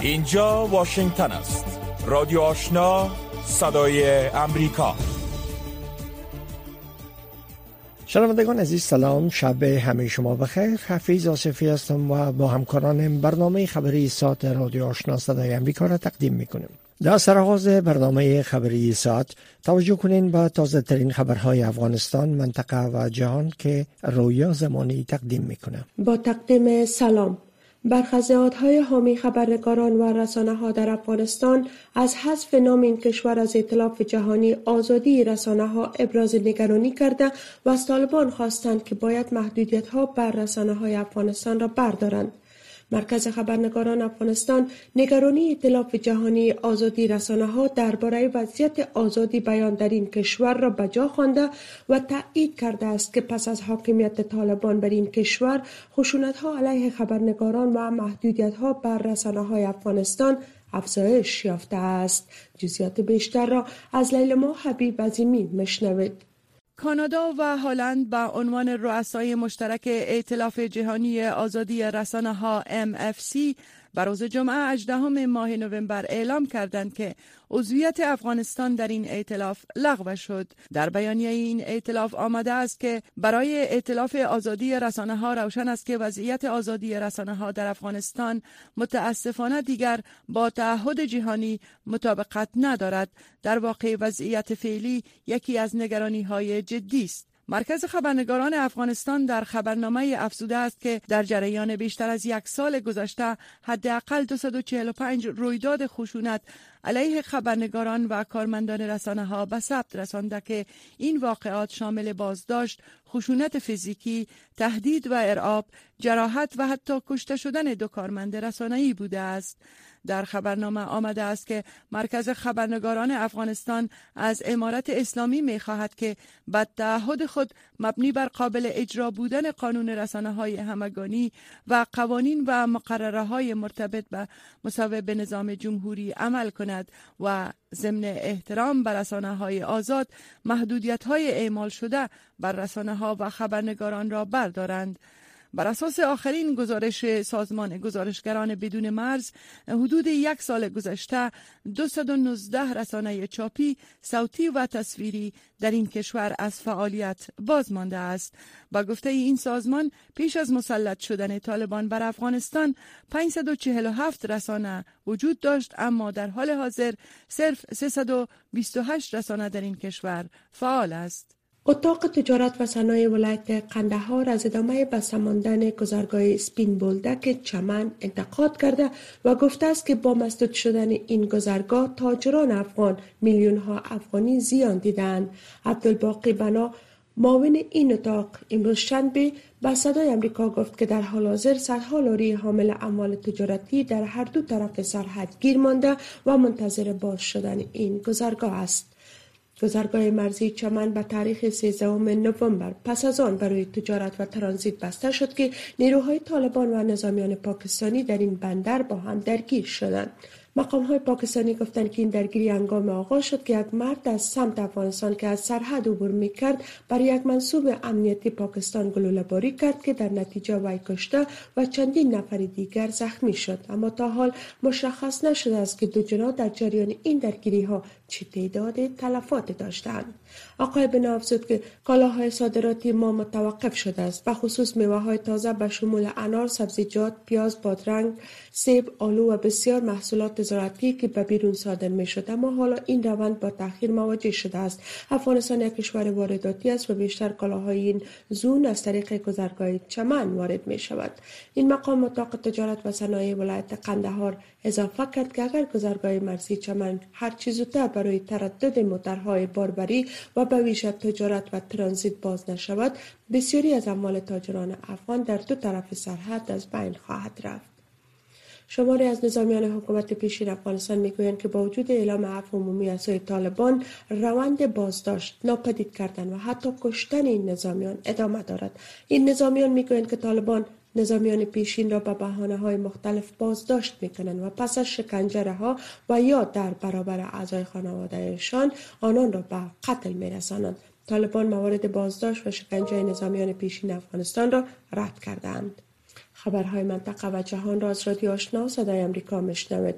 اینجا واشنگتن است. رادیو آشنا صدای امریکا. شنوندگان عزیز سلام. شب همه شما بخیر. حفیظ آصفی هستم و با همکارانم برنامه خبری ساعت رادیو آشنا صدای امریکا را تقدیم می‌کنیم. در سرآغاز برنامه خبری ساعت توجه کنین به تازه ترین خبرهای افغانستان منطقه و جهان که رویا زمانی تقدیم می‌کنه. با تقدیم سلام. برخزیادهای حامی خبرنگاران و رسانه ها در افغانستان از حذف نام این کشور از اطلاف جهانی آزادی رسانه ها ابراز نگرانی کرده و از طالبان خواستند که باید محدودیت ها بر رسانه های افغانستان را بردارند. مرکز خبرنگاران افغانستان نگرانی اطلاف جهانی آزادی رسانه ها درباره وضعیت آزادی بیان در این کشور را به خوانده و تایید کرده است که پس از حاکمیت طالبان بر این کشور خشونت ها علیه خبرنگاران و محدودیت ها بر رسانه های افغانستان افزایش یافته است. جزیات بیشتر را از لیلما حبیب عظیمی مشنوید کانادا و هلند به عنوان رؤسای مشترک ائتلاف جهانی آزادی رسانه ها MFC بر روز جمعه 18 ماه نوامبر اعلام کردند که عضویت افغانستان در این ائتلاف لغو شد. در بیانیه این ائتلاف آمده است که برای ائتلاف آزادی رسانه ها روشن است که وضعیت آزادی رسانه ها در افغانستان متاسفانه دیگر با تعهد جهانی مطابقت ندارد. در واقع وضعیت فعلی یکی از نگرانی های جدی است. مرکز خبرنگاران افغانستان در خبرنامه افزوده است که در جریان بیشتر از یک سال گذشته حداقل 245 رویداد خشونت علیه خبرنگاران و کارمندان رسانه ها به ثبت رسانده که این واقعات شامل بازداشت، خشونت فیزیکی، تهدید و ارعاب، جراحت و حتی کشته شدن دو کارمند رسانه‌ای بوده است. در خبرنامه آمده است که مرکز خبرنگاران افغانستان از امارت اسلامی می خواهد که به تعهد خود مبنی بر قابل اجرا بودن قانون رسانه های همگانی و قوانین و مقرره های مرتبط به مصوب نظام جمهوری عمل کند و ضمن احترام بر رسانه های آزاد محدودیت های اعمال شده بر رسانه ها و خبرنگاران را بردارند. بر اساس آخرین گزارش سازمان گزارشگران بدون مرز حدود یک سال گذشته 219 رسانه چاپی صوتی و تصویری در این کشور از فعالیت باز مانده است. با گفته این سازمان پیش از مسلط شدن طالبان بر افغانستان 547 رسانه وجود داشت اما در حال حاضر صرف 328 رسانه در این کشور فعال است. اتاق تجارت و صنایع ولایت قندهار از ادامه بسته ماندن گذرگاه سپین بولدک چمن انتقاد کرده و گفته است که با مسدود شدن این گذرگاه تاجران افغان میلیون ها افغانی زیان دیدند. عبدالباقی بنا معاون این اتاق امروز شنبه به صدای امریکا گفت که در حال حاضر صدها لاری حامل اموال تجارتی در هر دو طرف سرحد گیر مانده و منتظر باز شدن این گذرگاه است. گذرگاه مرزی چمن به تاریخ 13 نوامبر پس از آن برای تجارت و ترانزیت بسته شد که نیروهای طالبان و نظامیان پاکستانی در این بندر با هم درگیر شدند. مقام های پاکستانی گفتند که این درگیری انگام آغاز شد که یک مرد از سمت افغانستان که از سرحد عبور می کرد برای یک منصوب امنیتی پاکستان گلوله باری کرد که در نتیجه وی کشته و چندین نفر دیگر زخمی شد. اما تا حال مشخص نشده است که دو در جریان این درگیری ها چه تعداد تلفات داشتند. آقای بنا افزود که کالاهای صادراتی ما متوقف شده است. و خصوص میوه های تازه به شمول انار سبزیجات پیاز بادرنگ سیب آلو و بسیار محصولات زراعتی که به بیرون صادر می شد اما حالا این روند با تاخیر مواجه شده است. افغانستان یک کشور وارداتی است و بیشتر کالاهای این زون از طریق گذرگاه چمن وارد می شود این مقام اتاق تجارت و صنایع ولایت قندهار اضافه کرد که اگر گذرگاه مرزی چمن هر چیز زودتر برای تردد موترهای باربری و به ویژه تجارت و ترانزیت باز نشود بسیاری از اموال تاجران افغان در دو طرف سرحد از بین خواهد رفت. شماری از نظامیان حکومت پیشین افغانستان می‌گویند که با وجود اعلام عفو عمومی از سوی طالبان روند بازداشت ناپدید کردن و حتی کشتن این نظامیان ادامه دارد. این نظامیان می‌گویند که طالبان نظامیان پیشین را به بحانه های مختلف بازداشت می‌کنند و پس از شکنجه ها و یا در برابر اعضای خانوادهشان آنان را به قتل میرسانند طالبان موارد بازداشت و شکنجه نظامیان پیشین افغانستان را رد کردند. خبرهای منطقه و جهان را از رادیو آشنا صدای امریکا مشنوید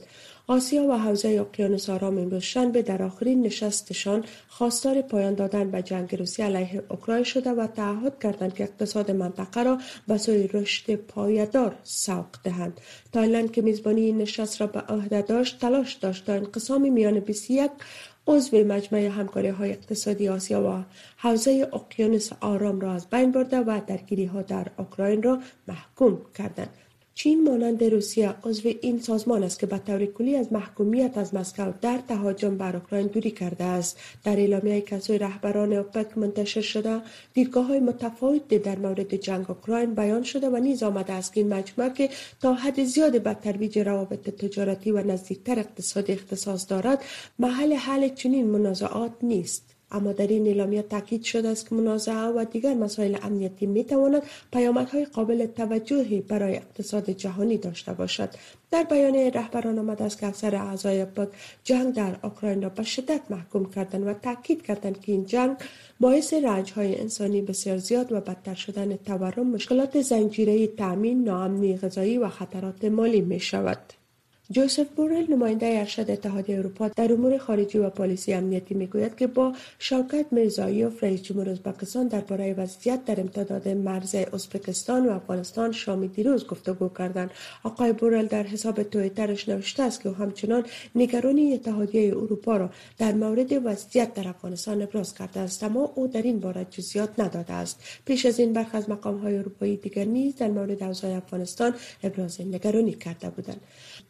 آسیا و حوزه اقیانوس آرام امروز شنبه در آخرین نشستشان خواستار پایان دادن به جنگ روسیه علیه اوکراین شده و تعهد کردند که اقتصاد منطقه را به سوی رشد پایدار سوق دهند. تایلند که میزبانی این نشست را به عهده داشت تلاش داشت تا انقسام میان 21 عضو مجمع همکاری های اقتصادی آسیا و حوزه اقیانوس آرام را از بین برده و درگیری ها در اوکراین را محکوم کردند. چین مانند روسیه عضو این سازمان است که به طور کلی از محکومیت از مسکو در تهاجم بر اوکراین دوری کرده است. در اعلامیه که سوی رهبران اوپک منتشر شده دیدگاه های متفاوت در مورد جنگ اوکراین بیان شده و نیز آمده است که این مجموعه که تا حد زیاد به ترویج روابط تجارتی و نزدیکتر اقتصادی اختصاص دارد محل حل چنین منازعات نیست. اما در این اعلامیه تاکید شده است که منازعه و دیگر مسائل امنیتی می تواند پیامدهای قابل توجهی برای اقتصاد جهانی داشته باشد. در بیان رهبران آمده است که اکثر اعضای پاک جنگ در اوکراین را به شدت محکوم کردند و تاکید کردند که این جنگ باعث رنج های انسانی بسیار زیاد و بدتر شدن تورم مشکلات زنجیره تامین ناامنی غذایی و خطرات مالی می شود جوزف بورل نماینده ارشد اتحادیه اروپا در امور خارجی و پالیسی امنیتی می‌گوید که با شوکت میرزایوف رئیس جمهور ازبکستان درباره وضعیت در امتداد مرز ازبکستان و افغانستان شامی دیروز گفتگو کردند. آقای بورل در حساب تویترش نوشته است که او همچنان نگرانی اتحادیه اروپا را در مورد وضعیت در افغانستان ابراز کرده است اما او در این باره جزئیات نداده است. پیش از این برخی از مقام های اروپایی دیگر نیز در مورد اوضاع افغانستان ابراز نگرانی کرده بودند.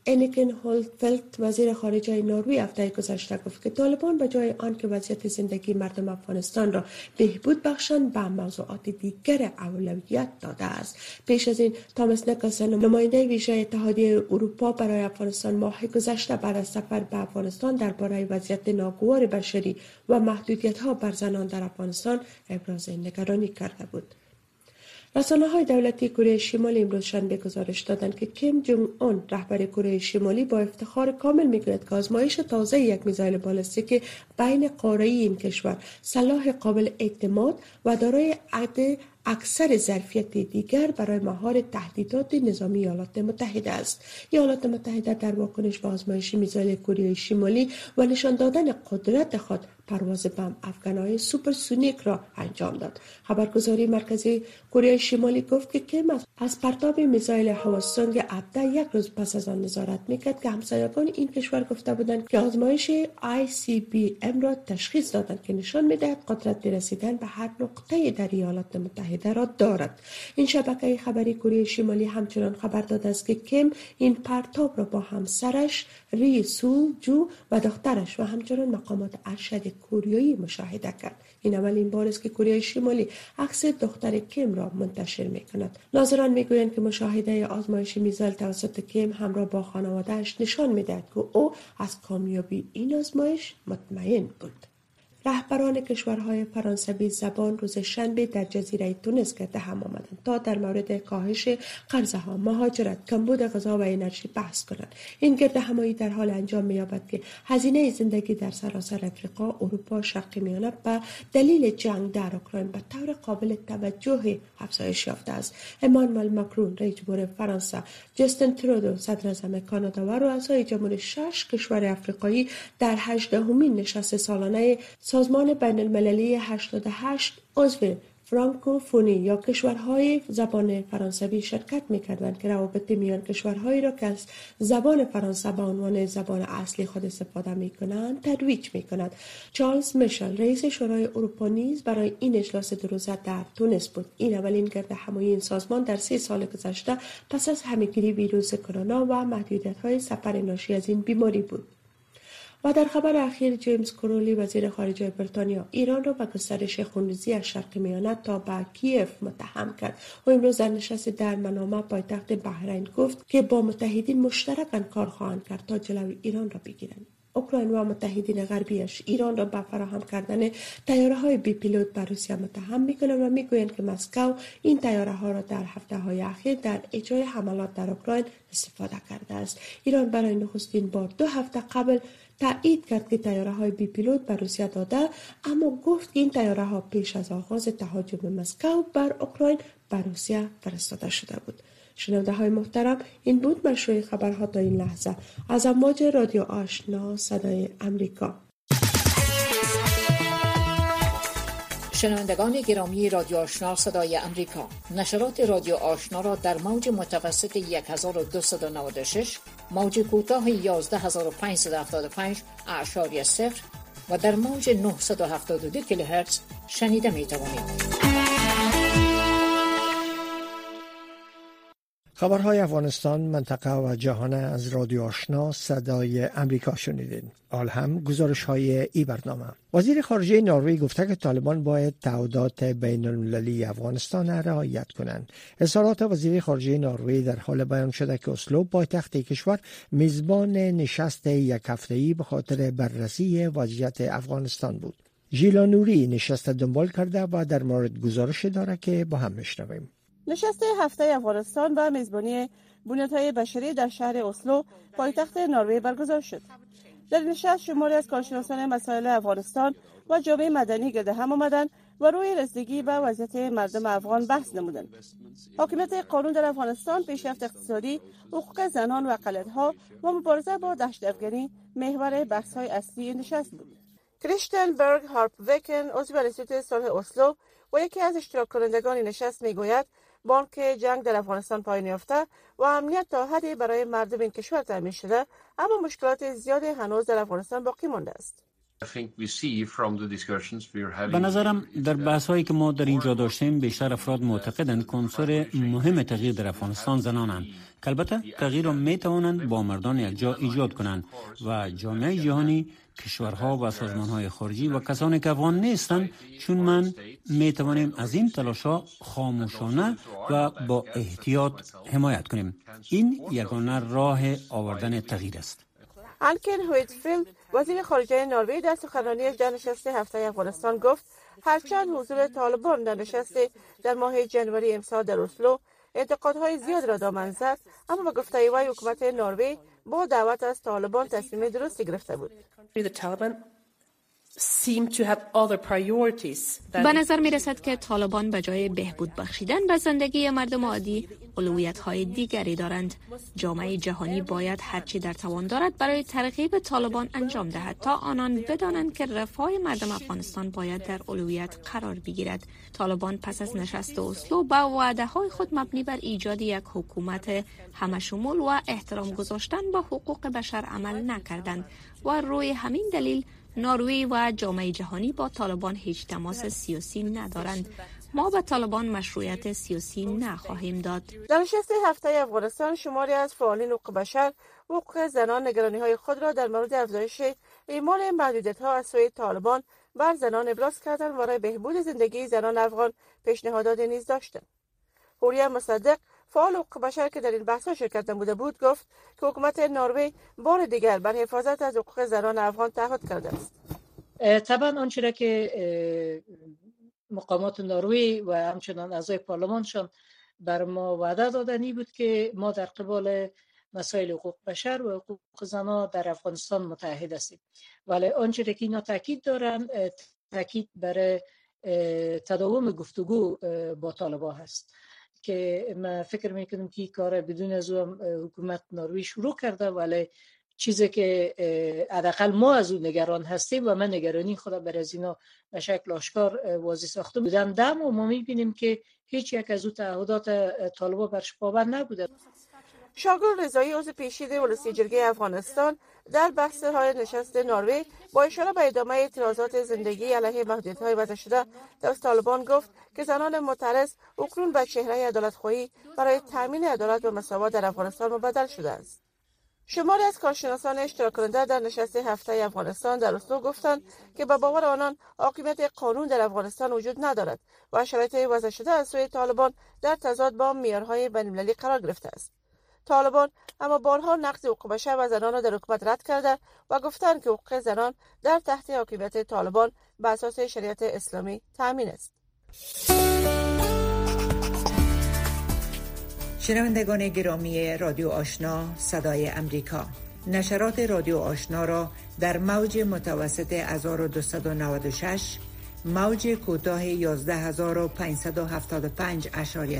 انیکن هولفلت وزیر خارجه نروژ هفته گذشته گفت که طالبان به جای آنکه وضعیت زندگی مردم افغانستان را بهبود بخشند به موضوعات دیگر اولویت داده است پیش از این تامس نکلسن نماینده ویژه اتحادیه اروپا برای افغانستان ماه گذشته بعد از سفر به افغانستان درباره وضعیت ناگوار بشری و محدودیت ها بر زنان در افغانستان ابراز نگرانی کرده بود رسانه های دولتی کره شمالی امروز شنبه گزارش دادند که کیم جونگ اون رهبر کره شمالی با افتخار کامل می‌گوید که آزمایش تازه یک میزایل بالستیک بین قاره‌ای این کشور سلاح قابل اعتماد و دارای حداکثر ظرفیت دیگر برای مهار تهدیدات نظامی ایالات متحده است. ایالات متحده در واکنش به آزمایش میزایل کره شمالی و نشان دادن قدرت خود پرواز بم‌افگن‌های سوپرسونیک را انجام داد. خبرگزاری مرکزی کره شمالی گفت که کیم از پرتاب میزایل هواسونگ هفده یک روز پس از آن نظارت می‌کرد که همسایگان این کشور گفته بودند که آزمایش ICBM را تشخیص دادند که نشان می‌دهد قدرت رسیدن به هر نقطه در ایالات متحده را دارد. این شبکه خبری کره شمالی همچنان خبر داده است که کم این پرتاب را با همسرش ری سو جو و دخترش و همچنان مقامات ارشد کوریایی مشاهده کرد. این اولین بار است که کره شمالی عکس دختر کیم را منتشر می کند ناظران می‌گویند که مشاهده آزمایش میزایل توسط کیم همراه با خانوادهش نشان می‌دهد که او از کامیابی این آزمایش مطمئن بود. رهبران کشورهای فرانسوی زبان روز شنبه در جزیره تونس گرد هم آمدند تا در مورد کاهش قرضه ها مهاجرت کمبود غذا و انرژی بحث کنند. این گرد همایی در حال انجام مییابد که هزینه زندگی در سراسر افریقا اروپا شرق میانه به دلیل جنگ در اوکراین به طور قابل توجه افزایش یافته است. امانوئل ماکرون رئیس جمهور فرانسه جستن ترودو صدر کانادا و رؤسای جمهور شش کشور افریقایی در هجدهمین نشست سالانه سازمان بین المللی 88 عضو فرانکوفونی یا کشورهای زبان فرانسوی شرکت می کردند که روابط میان کشورهایی را که از زبان فرانسه به عنوان زبان اصلی خود استفاده می کنند ترویج می کند. چارلز میشل رئیس شورای اروپا نیز برای این اجلاس دو روزه در تونس بود این اولین گرد همایی این سازمان در سه سال گذشته پس از همهگیری ویروس کرونا و محدودیت های سفر ناشی از این بیماری بود و در خبر اخیر جیمز کرولی وزیر خارجه بریتانیا ایران را به گسترش خونریزی از شرق میانه تا به کیف متهم کرد. و امروز در نشست در منامه پایتخت بحرین گفت که با متحدین مشترکا کار خواهند کرد تا جلوی ایران را بگیرند. اوکراین و متحدین غربیش ایران را به فراهم کردن تیاره های بی پیلوت بر روسیه متهم می‌کنند و می‌گویند که مسکو این تیاره ها را در هفته های اخیر در اجرای حملات در اوکراین استفاده کرده است. ایران برای نخستین بار دو هفته قبل تایید کرد که تیاره های بی پیلوت به روسیه داده اما گفت که این تیاره ها پیش از آغاز تهاجم مسکو بر اوکراین به روسیه فرستاده شده بود. شنونده های محترم این بود مشروع خبرها تا این لحظه. از امواج رادیو آشنا صدای امریکا. شنوندگان گرامی رادیو آشنا صدای امریکا. نشرات رادیو آشنا را در موج متوسط 1296 موج کوتاه 11575 اعشاری صفر و در موج 972 کیلوهرتز شنیده می توانید. خبرهای افغانستان منطقه و جهان از رادیو آشنا صدای امریکا شنیدین. آل هم گزارش های ای برنامه. وزیر خارجه نروژ گفته که طالبان باید تعهدات بین المللی افغانستان رعایت کنند. اظهارات وزیر خارجه نروژ در حال بیان شده که اسلو پایتخت کشور میزبان نشست یک هفته‌ای به خاطر بررسی وضعیت افغانستان بود. ژیلا نوری نشست دنبال کرده و در مورد گزارش داره که با هم میشنویم. نشست هفته افغانستان و میزبانی بنیادهای بشری در شهر اسلو پایتخت نروژ برگزار شد. در نشست شماری از کارشناسان مسائل افغانستان و جامعه مدنی گرد هم آمدند و روی رسیدگی به وضعیت مردم افغان بحث نمودند. حاکمیت قانون در افغانستان پیشرفت اقتصادی حقوق زنان و اقلیت‌ها و مبارزه با دهشت افگنی محور بحث‌های اصلی نشست بود. کریستین برگ هارپویکن عضو انستیتوت صلح اسلو و یکی از اشتراک کنندگان نشست می‌گوید بانک جنگ در افغانستان پایان یافته و امنیت تا حدی برای مردم این کشور تامین شده اما مشکلات زیادی هنوز در افغانستان باقی مانده است. به نظرم در بحث هایی که ما در اینجا داشتیم بیشتر افراد معتقدند که عنصر مهم تغییر در افغانستان زنانند. البته تغییر را می توانند با مردان یک جا ایجاد کنند و جامعه جهانی کشورها و سازمانهای خارجی و کسانی که افغان نیستند چون من می توانیم از این تلاشا خاموشانه و با احتیاط حمایت کنیم این یگانه راه آوردن تغییر است انکن هویتفیلد وزیر خارجه نروژ در سخنرانیش در نشست هفته افغانستان گفت هرچند حضور طالبان در نشست در ماه جنوری امسال در اسلو انتقادهای زیاد را دامن زد اما به گفته وی حکومت نروژ با دعوت از طالبان تصمیم درستی گرفته بود. به نظر می رسد که طالبان به جای بهبود بخشیدن به زندگی مردم عادی اولویت های دیگری دارند. جامعه جهانی باید هرچی در توان دارد برای ترغیب طالبان انجام دهد تا آنان بدانند که رفاه مردم افغانستان باید در اولویت قرار بگیرد. طالبان پس از نشست اسلو با وعده های خود مبنی بر ایجاد یک حکومت همشمول و احترام گذاشتن به حقوق بشر عمل نکردند و روی همین دلیل نروژ و جامعه جهانی با طالبان هیچ تماس سیاسی ندارند. ما به طالبان مشروعیت سیاسی نخواهیم داد. در نشست هفته افغانستان شماری از فعالین حقوق بشر حقوق زنان نگرانی های خود را در مورد افزایش اعمال محدودیت ها از سوی طالبان بر زنان ابراز کردند و برای بهبود زندگی زنان افغان پیشنهادات نیز داشتند. هوریا مصدق فعال حقوق بشر که در این بحث شرکت نموده بود گفت که حکومت نروژ بار دیگر بر حفاظت از حقوق زنان افغان تعهد کرده است. طبعا آنچه که مقامات نروژ و همچنان اعضای پارلمانشان بر ما وعده دادنی بود که ما در قبال مسائل حقوق بشر و حقوق زنان در افغانستان متحد هستیم. ولی آنچه که اینا تاکید دارن تاکید برای تداوم گفتگو با طالبان هست. که من فکر می‌کنم که کار بدون از حکومت نروژ شروع کرده ولی چیزی که حداقل ما از اون نگران هستیم و من نگرانی خدا بر از اینا به شکل آشکار واضح ساخته بودم. دم و ما می‌بینیم که هیچ یک از اون تعهدات طالبا برش پابند نبوده. شاگرد رضایی عضو پیشین ولسی جرگه افغانستان در بحث های نشست نروژ با اشاره به ادامه اعتراضات زندگی علیه محدودیت های وضع شده در طالبان گفت که زنان معترض اکنون به چهره عدالت خواهی برای تامین عدالت و مساوات در افغانستان مبدل شده است. شماری از کارشناسان اشتراک کننده در نشست هفته افغانستان در اسلو گفتند که به باور آنان حاکمیت قانون در افغانستان وجود ندارد و شرایط وضع شده از سوی طالبان در تضاد با معیارهای بین‌المللی قرار گرفته است. طالبان اما بارها نقض حقوق بشر و زنان را در حکومت رد کرده و گفتند که حقوق زنان در تحت حاکمیت طالبان به اساس شریعت اسلامی تامین است. شنوندگان گرامی رادیو آشنا صدای امریکا. نشرات رادیو آشنا را در موج متوسط 1296 موج کوتاه 11575 اشاری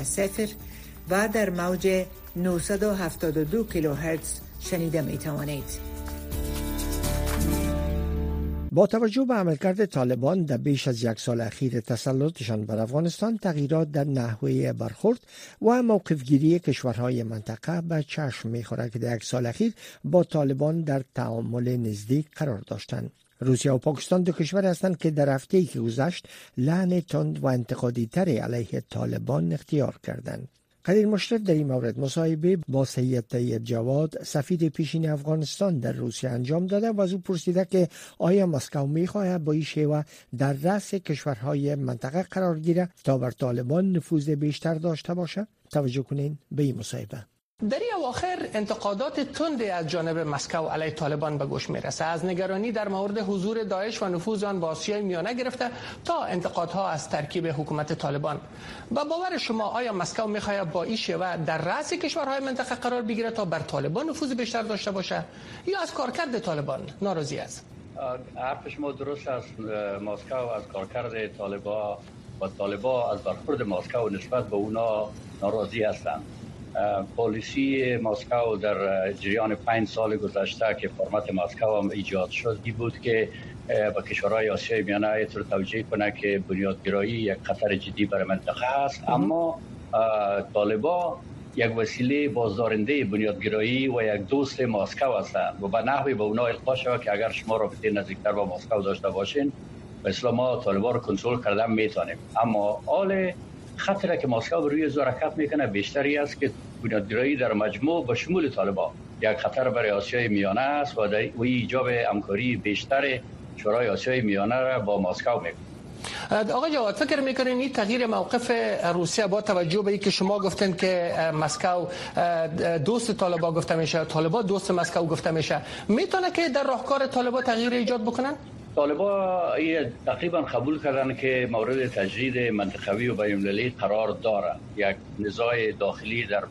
و در موج 972 کیلوهرتز شنیده می توانید. با توجه به عملکرد طالبان در بیش از یک سال اخیر تسلطشان بر افغانستان تغییرات در نحوه برخورد و موقفگیری کشورهای منطقه به چشم می‌خورد که در یک سال اخیر با طالبان در تعامل نزدیک قرار داشتند روسیه و پاکستان دو کشور هستند که در هفته که گذشت لعن تند و انتقادی تر علیه طالبان اختیار کردند قدیر مشرف در این مورد مصاحبه با سید طیب جواد سفید پیشین افغانستان در روسیه انجام داده و از او پرسیده که آیا مسکو می‌خواهد با این شیوه در رأس کشورهای منطقه قرار گیره تا بر طالبان نفوذ بیشتر داشته باشد؟ توجه کنین به این مصاحبه. در اواخر انتقادات تندی از جانب مسکو علیه طالبان به گوش می‌رسه. از نگرانی در مورد حضور داعش و نفوذ آن با آسیای میانه گرفته تا انتقادها از ترکیب حکومت طالبان. با باور شما آیا مسکو می‌خواهد با این شیوه در رأس کشورهای منطقه قرار بگیره تا بر طالبان نفوذ بیشتر داشته باشه یا از کارکرد طالبان ناراضی است؟ حرف شما درست است. مسکو از کارکرد طالبان و طالبان از برخورد مسکو نسبت به اونا ناراضی هستند. پالیسی مسکو در جریان پنج سال گذشته که فرمت مسکو هم ایجاد شد ای بود که با کشورهای آسیای میانه طور توجیه کنه که بنیادگرایی یک خطر جدی برای منطقه است اما طالبا یک وسیله بازدارنده بنیادگرایی و یک دوست ماسکو هستند و به نحوی به اونا القا شود که اگر شما رابطه نزدیکتر با ماسکو داشته باشین به اصلا ما طالبا رو کنترل کردن می‌تونیم. اما حال خطر که مسکو روی زرکت می‌کنه بیشتری است که بنیادگرایی در مجموع با شمول طالبان. یک خطر برای آسیای میانه است و در ایجاب همکاری بیشتر شورای آسیای میانه را با مسکو می‌کنه. آقای جواد فکر می‌کنین این تغییر موقف روسیه با توجه به اینکه شما گفتن که مسکو دوست طالبان گفته میشه طالبان دوست مسکو گفته میشه می‌تونه که در راهکار طالبان تغییر ایجاد بکنن؟ طالبا تقریبا قبول کردن که مورد تجدید منطقوی و بین‌المللی قرار داره یک نزاع داخلی در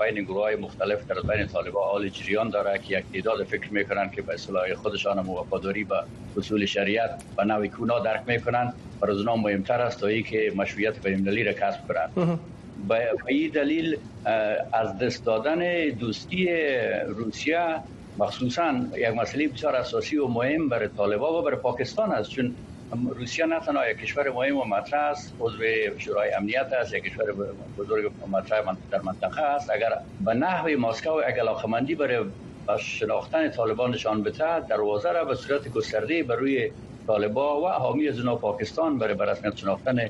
بین گروه های مختلف در بین طالبا حال جریان داره که یک تعداد فکر می‌کنن که به اصطلاح خودشان وفاداری به اصول شریعت و نوی کونا درک می‌کنن. و از مهمتر است تا که مشروعیت بین‌المللی را کسب کنند به این دلیل از دست دادن دوستی روسیه مخصوصا یک مسئله بسیار اساسی و مهم برای طالبا و برای پاکستان است چون روسیه نه تنها یک کشور مهم و مطرح است عضو شورای امنیت است یک کشور بزرگ مطرح در منطقه است. اگر به نحو مسکو اگر علاقمندی برای شناختن طالبان نشان بده دروازه را به صورت گسترده بر روی طالبا و حامی از پاکستان برای برسمیت شناختن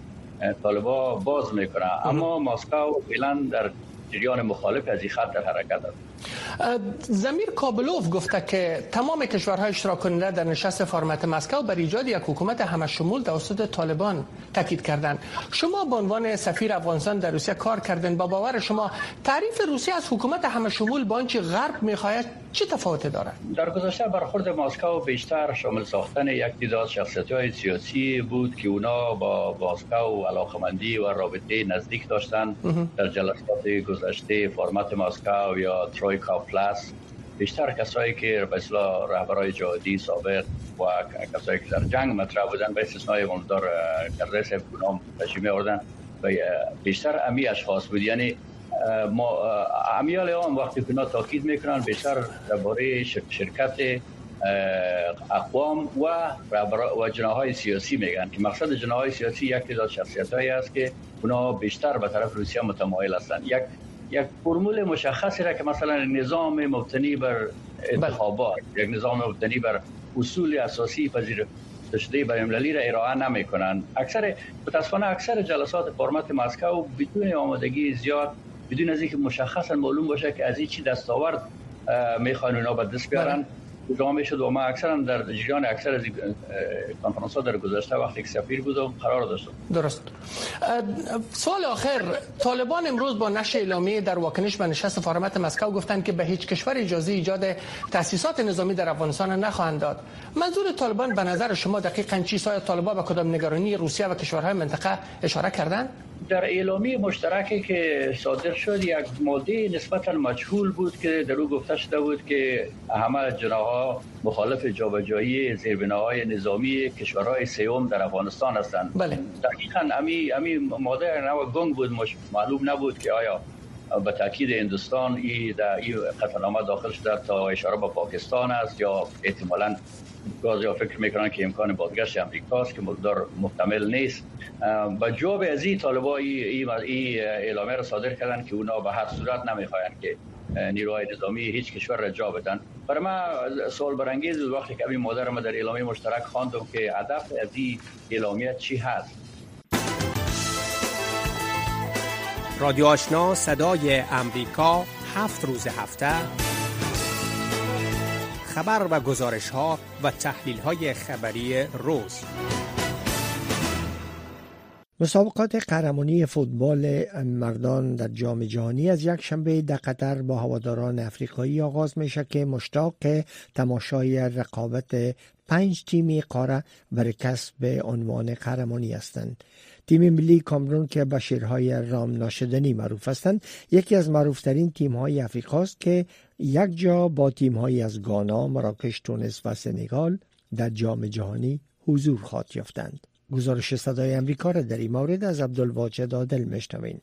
طالبا باز می‌کنه. اما مسکو فعلا در جریان مخالف از این خط در حرکت است. زمیر کابلوف گفته که تمام کشورهای اشتراک کننده در نشست فرمت مسکو بر ایجاد یک حکومت همه شمول توسط طالبان تاکید کردند. شما به عنوان سفیر افغانستان در روسیه کار کردن با باور شما تعریف روسیه از حکومت همه شمول با آنچه غرب می‌خواهد چه تفاوتی دارد؟ در گذشته برخورد مسکو بیشتر شامل ساختن یک تعداد شخصیت های سیاسی بود که اونا با مسکو علاقمندی و رابطه نزدیک داشتند در جلسات گذشته فرمت مسکو یا ترویکا پلاس بیشتر کسایی که به اصطلاح رهبرای جهادی سابق و کسایی که در جنگ مطرح بودن به استثنای مولدار کرده صاحب کنام تشریمی آوردن بیشتر امی اشخاص بود. یعنی ما امیال هم وقتی که تاکید می‌کنن بیشتر درباره شرکت اقوام و و جناهای سیاسی میگن که مقصد جناهای سیاسی یک تعداد شخصیت هایی است که اونا بیشتر به طرف روسیه متمایل هستند یک یک فرمول مشخصی را که مثلا نظام مبتنی بر انتخابات یک نظام مبتنی بر اصول اساسی پذیر شده بین المللی را ارائه نمی کنند اکثر متاسفانه اکثر جلسات فرمت مسکو بدون آمادگی زیاد بدون از اینکه مشخصا معلوم باشه که از این چی دستاورد می‌خوان اونا به دست بیارن. جامعه شد و ما اکثرا در جریان اکثر از کنفرانس ها در گذشته وقتی که سفیر بودم قرار داشتم درست. سوال آخر طالبان امروز با نشر اعلامیه در واکنش به نشست فرمت مسکو گفتند که به هیچ کشور اجازه ایجاد تاسیسات نظامی در افغانستان نخواهند داد. منظور طالبان به نظر شما دقیقا چی؟ سایه طالبان به کدام نگرانی روسیه و کشورهای منطقه اشاره کردند در اعلامیه مشترکی که صادر شد یک ماده نسبتا مجهول بود که در او گفته شده بود که همه مخالف جابجایی زیربناهای نظامی کشورهای سیوم در افغانستان هستند. بله. دقیقا امی امی ماده نو گنگ بود معلوم نبود که آیا به تاکید هندوستان ای در این قطعنامه داخل شده تا اشاره به پاکستان است یا احتمالا گاز یا فکر می‌کنن که امکان بازگشت امریکاست که مقدار محتمل نیست. و جواب از این طالبا ای, ای, اعلامیه را صادر کردن که اونا به هر صورت نمی‌خواین که نیروهای نظامی هیچ کشور را جا بدن. برای من سوال برانگیز وقتی که این مادر ما در اعلامیه مشترک خواندم که هدف از این اعلامیه چی هست. رادیو آشنا صدای امریکا هفت روز هفته. خبر و گزارش ها و تحلیل های خبری روز. مسابقات قهرمانی فوتبال مردان در جام جهانی از یک شنبه در قطر با هواداران افریقایی آغاز میشه که مشتاق تماشای رقابت پنج تیمی قاره برای کسب عنوان قهرمانی هستند تیم ملی کامرون که به شیرهای رام ناشدنی معروف هستند یکی از معروفترین تیم های افریقاست که یک جا با تیم های از گانا، مراکش، تونس و سنگال در جام جهانی حضور خواهد یافتند. گزارش صدای امریکا را در این مورد از عبدالواجد عادل میشنوین.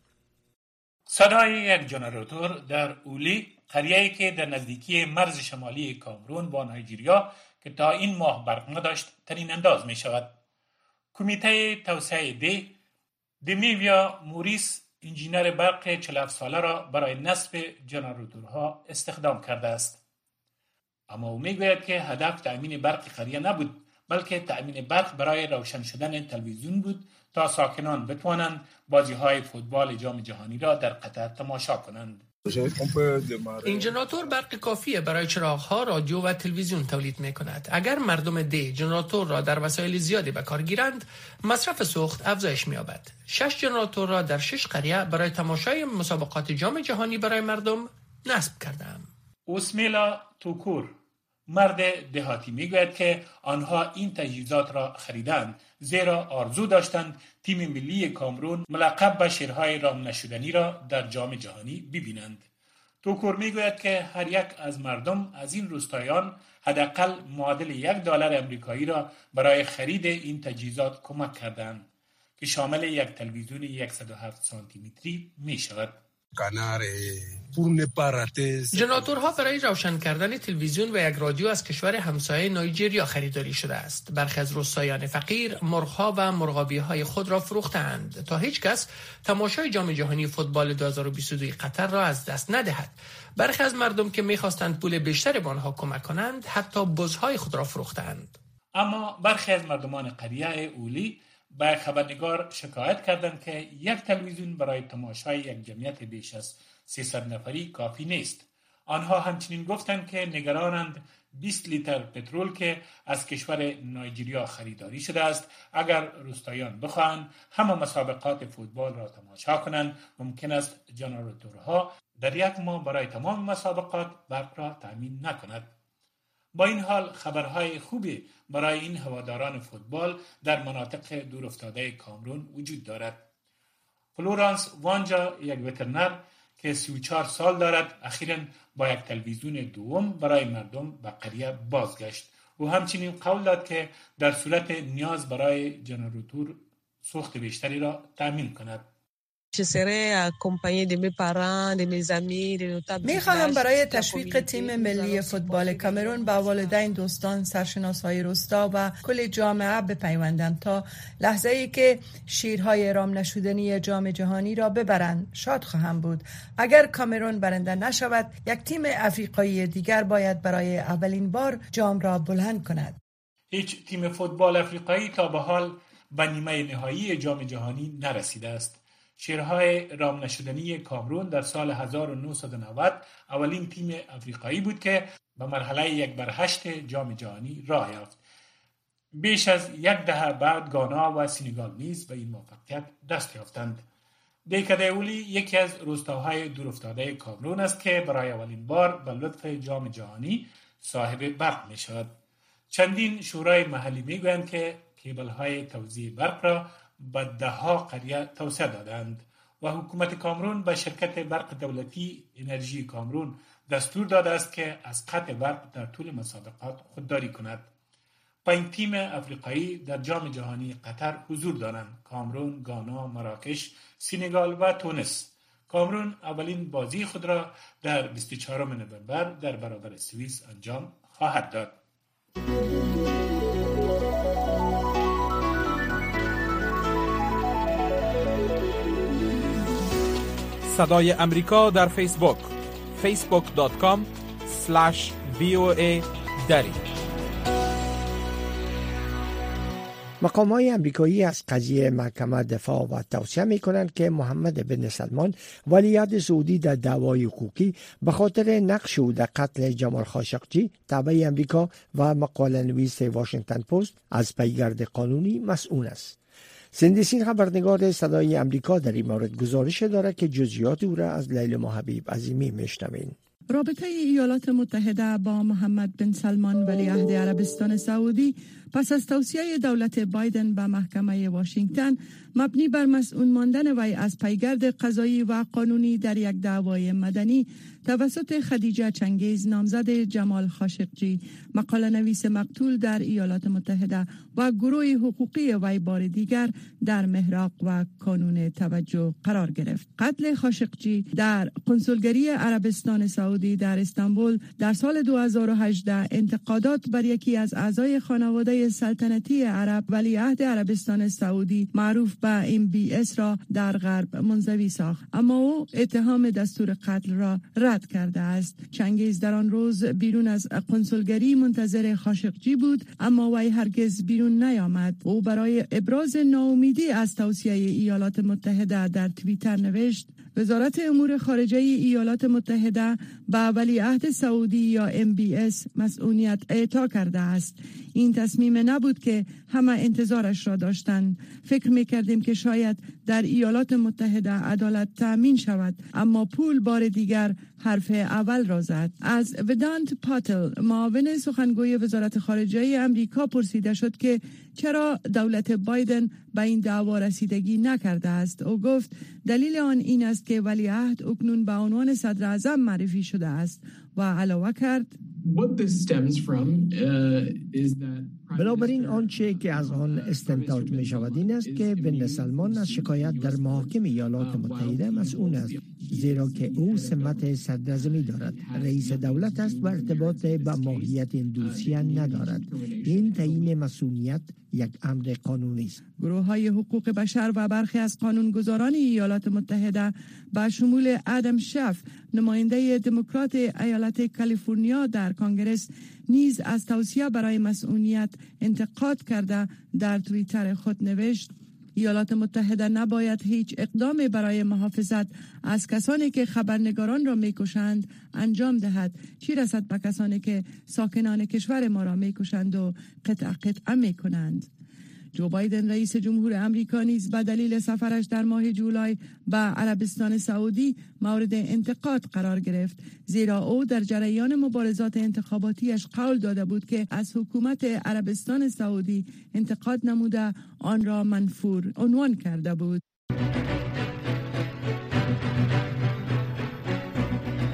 صدای یک جنراتور در اولی قریه‌ای که در نزدیکی مرز شمالی کامرون با نایجیریا که تا این ماه برق نداشت ترین انداز می شود. کمیته توسعه دی دمیویا موریس انجینر برق 47 ساله را برای نصب جنراتورها استخدام کرده است. اما او می‌گوید که هدف تأمین برق قریه نبود بلکه تأمین برق برای روشن شدن تلویزیون بود تا ساکنان بتوانند بازی های فوتبال جام جهانی را در قطر تماشا کنند. این جنراتور برق کافی برای چراغ ها، رادیو و تلویزیون تولید می کند. اگر مردم دی جنراتور را در وسایل زیادی به کار گیرند، مصرف سوخت افزایش می یابد. شش جنراتور را در شش قریه برای تماشای مسابقات جام جهانی برای مردم نصب کردم. اوسمیلا توکور مرد دهاتی می‌گوید که آنها این تجهیزات را خریدند زیرا آرزو داشتند تیم ملی کامرون ملقب به شیرهای رام نشدنی را در جام جهانی ببینند توکور می‌گوید که هر یک از مردم از این روستایان حداقل معادل یک دلار امریکایی را برای خرید این تجهیزات کمک کردند که شامل یک تلویزیون 107 سانتی متری می شود. جنراتورها برای روشن کردن تلویزیون و یک رادیو از کشور همسایه نایجریا خریداری شده است. برخی از روستایان فقیر مرغها و مرغابی های خود را فروختند تا هیچ کس تماشای جام جهانی فوتبال 2022 قطر را از دست ندهد. برخی از مردم که می‌خواستند پول بیشتر به آنها کمک کنند حتی بزهای خود را فروختند. اما برخی از مردمان قریه اولی به خبرنگار شکایت کردند که یک تلویزیون برای تماشای یک جمعیت بیش از 300 نفری کافی نیست. آنها همچنین گفتند که نگرانند 20 لیتر پترول که از کشور نایجیریا خریداری شده است. اگر روستایان بخواهند همه مسابقات فوتبال را تماشا کنند. ممکن است جنراتورها در یک ماه برای تمام مسابقات برق را تأمین نکند. با این حال خبرهای خوبی برای این هواداران فوتبال در مناطق دورافتاده کامرون وجود دارد. فلورانس وانجا یک وترنر که 34 سال دارد اخیرا با یک تلویزیون دوم برای مردم به قریه بازگشت او همچنین قول داد که در صورت نیاز برای جنراتور سوخت بیشتری را تأمین کند می خواهم برای تشویق تیم ملی فوتبال کامرون با والدین دوستان سرشناس های روستا و کل جامعه بپیوندم تا لحظه ای که شیرهای رام نشدنی جام جهانی را ببرند. شاد خواهم بود. اگر کامرون برنده نشود یک تیم افریقایی دیگر باید برای اولین بار جام را بلند کند. هیچ تیم فوتبال افریقایی تا به حال به نیمه نهایی جام جهانی نرسیده است. شیرهای رام نشدنی کامرون در سال 1990 اولین تیم افریقایی بود که به مرحله یک بر هشت جام جهانی راه یافت. بیش از یک دهه بعد گانا و سینگال نیز به این موفقیت دست یافتند. اولی یکی از روستاهای دورافتاده کامرون است که برای اولین بار به لطف جام جهانی صاحب برق می شود. چندین شورای محلی می گویند که کیبل های توزیع برق را به دهها قریه توسعه دادند و حکومت کامرون به شرکت برق دولتی انرژی کامرون دستور داده است که از قطع برق در طول مسابقات خودداری کند. پنج تیم افریقایی در جام جهانی قطر حضور دارند. کامرون، گانا، مراکش، سینگال و تونس. کامرون اولین بازی خود را در 24 نوامبر در برابر سوئیس انجام خواهد داد. صدای امریکا در فیسبوک. facebook.com voa دری. مقام های امریکایی از قضیه محکمه دفاع و توصیه می کنند که محمد بن سلمان ولیعهد سعودی در دعوای حقوقی به خاطر نقش او در قتل جمال خاشقچی تابع امریکا و مقاله نویس واشنگتن پست از پیگرد قانونی مسئول است. سندسین خبرنگار صدای امریکا در این مورد گزارش دارد که جزئیات او را از لیل محبیب عظیمی میشنویم. رابطه ایالات متحده با محمد بن سلمان ولیعهد عربستان سعودی پس از توصیه دولت بایدن به محکمه واشنگتن مبنی بر مسئول ماندن وی از پیگرد قضایی و قانونی در یک دعوای مدنی توسط خدیجه چنگیز نامزد جمال خاشقجی مقاله نویس مقتول در ایالات متحده و گروه حقوقی وی بار دیگر در محراق و کانون توجه قرار گرفت. قتل خاشقجی در کنسولگری عربستان سعودی در استانبول در سال 2018 انتقادات بر یکی از اعضای خانواده سلطنتی عرب ولیعهد عربستان سعودی معروف به ام بی اس را در غرب منزوی ساخت. اما او اتهام دستور قتل را رد کرده است. چنگیز در آن روز بیرون از کنسولگری منتظر خاشقجی بود اما وی هرگز بیرون نیامد. او برای ابراز ناامیدی از توصیه ایالات متحده در توییتر نوشت وزارت امور خارجه ایالات متحده به ولیعهد سعودی یا MBS مسئولیت اعطا کرده است. این تصمیم نبود که همه انتظارش را داشتند. فکر می کردیم که شاید در ایالات متحده عدالت تأمین شود اما پول بار دیگر حرف اول را زد. از ودانت پاتل معاون سخنگوی وزارت خارجه امریکا پرسیده شد که چرا دولت بایدن به این دعوا رسیدگی نکرده است؟ او گفت دلیل آن این است که ولیعهد اکنون به عنوان صدر اعظم معرفی شده است و علاوه کرد بنابراین آنچه که از آن استنتاج می شود این است که بن سلمان از شکایت در محاکم ایالات متحده مسئول است. زیرا که او سمت صدرزمی دارد. رئیس دولت است و ارتباط به ماهیت این دوسیه ندارد. این تعیین مسئولیت یک امر قانونی است. گروه های حقوق بشر و برخی از قانونگذاران ایالات متحده با شمول ادم شف نماینده دموکرات ایالت کالیفرنیا در کانگرس نیز از توصیه برای مسئولیت انتقاد کرده در توییتر خود نوشت. ایالات متحده نباید هیچ اقدامی برای محافظت از کسانی که خبرنگاران را می‌کشند انجام دهد. چی رسد به کسانی که ساکنان کشور ما را می‌کشند و قطع قطعه می‌کنند؟ جو بایدن رئیس جمهور امریکا نیز به دلیل سفرش در ماه جولای به عربستان سعودی مورد انتقاد قرار گرفت. زیرا او در جریان مبارزات انتخاباتیش قول داده بود که از حکومت عربستان سعودی انتقاد نموده آن را منفور عنوان کرده بود.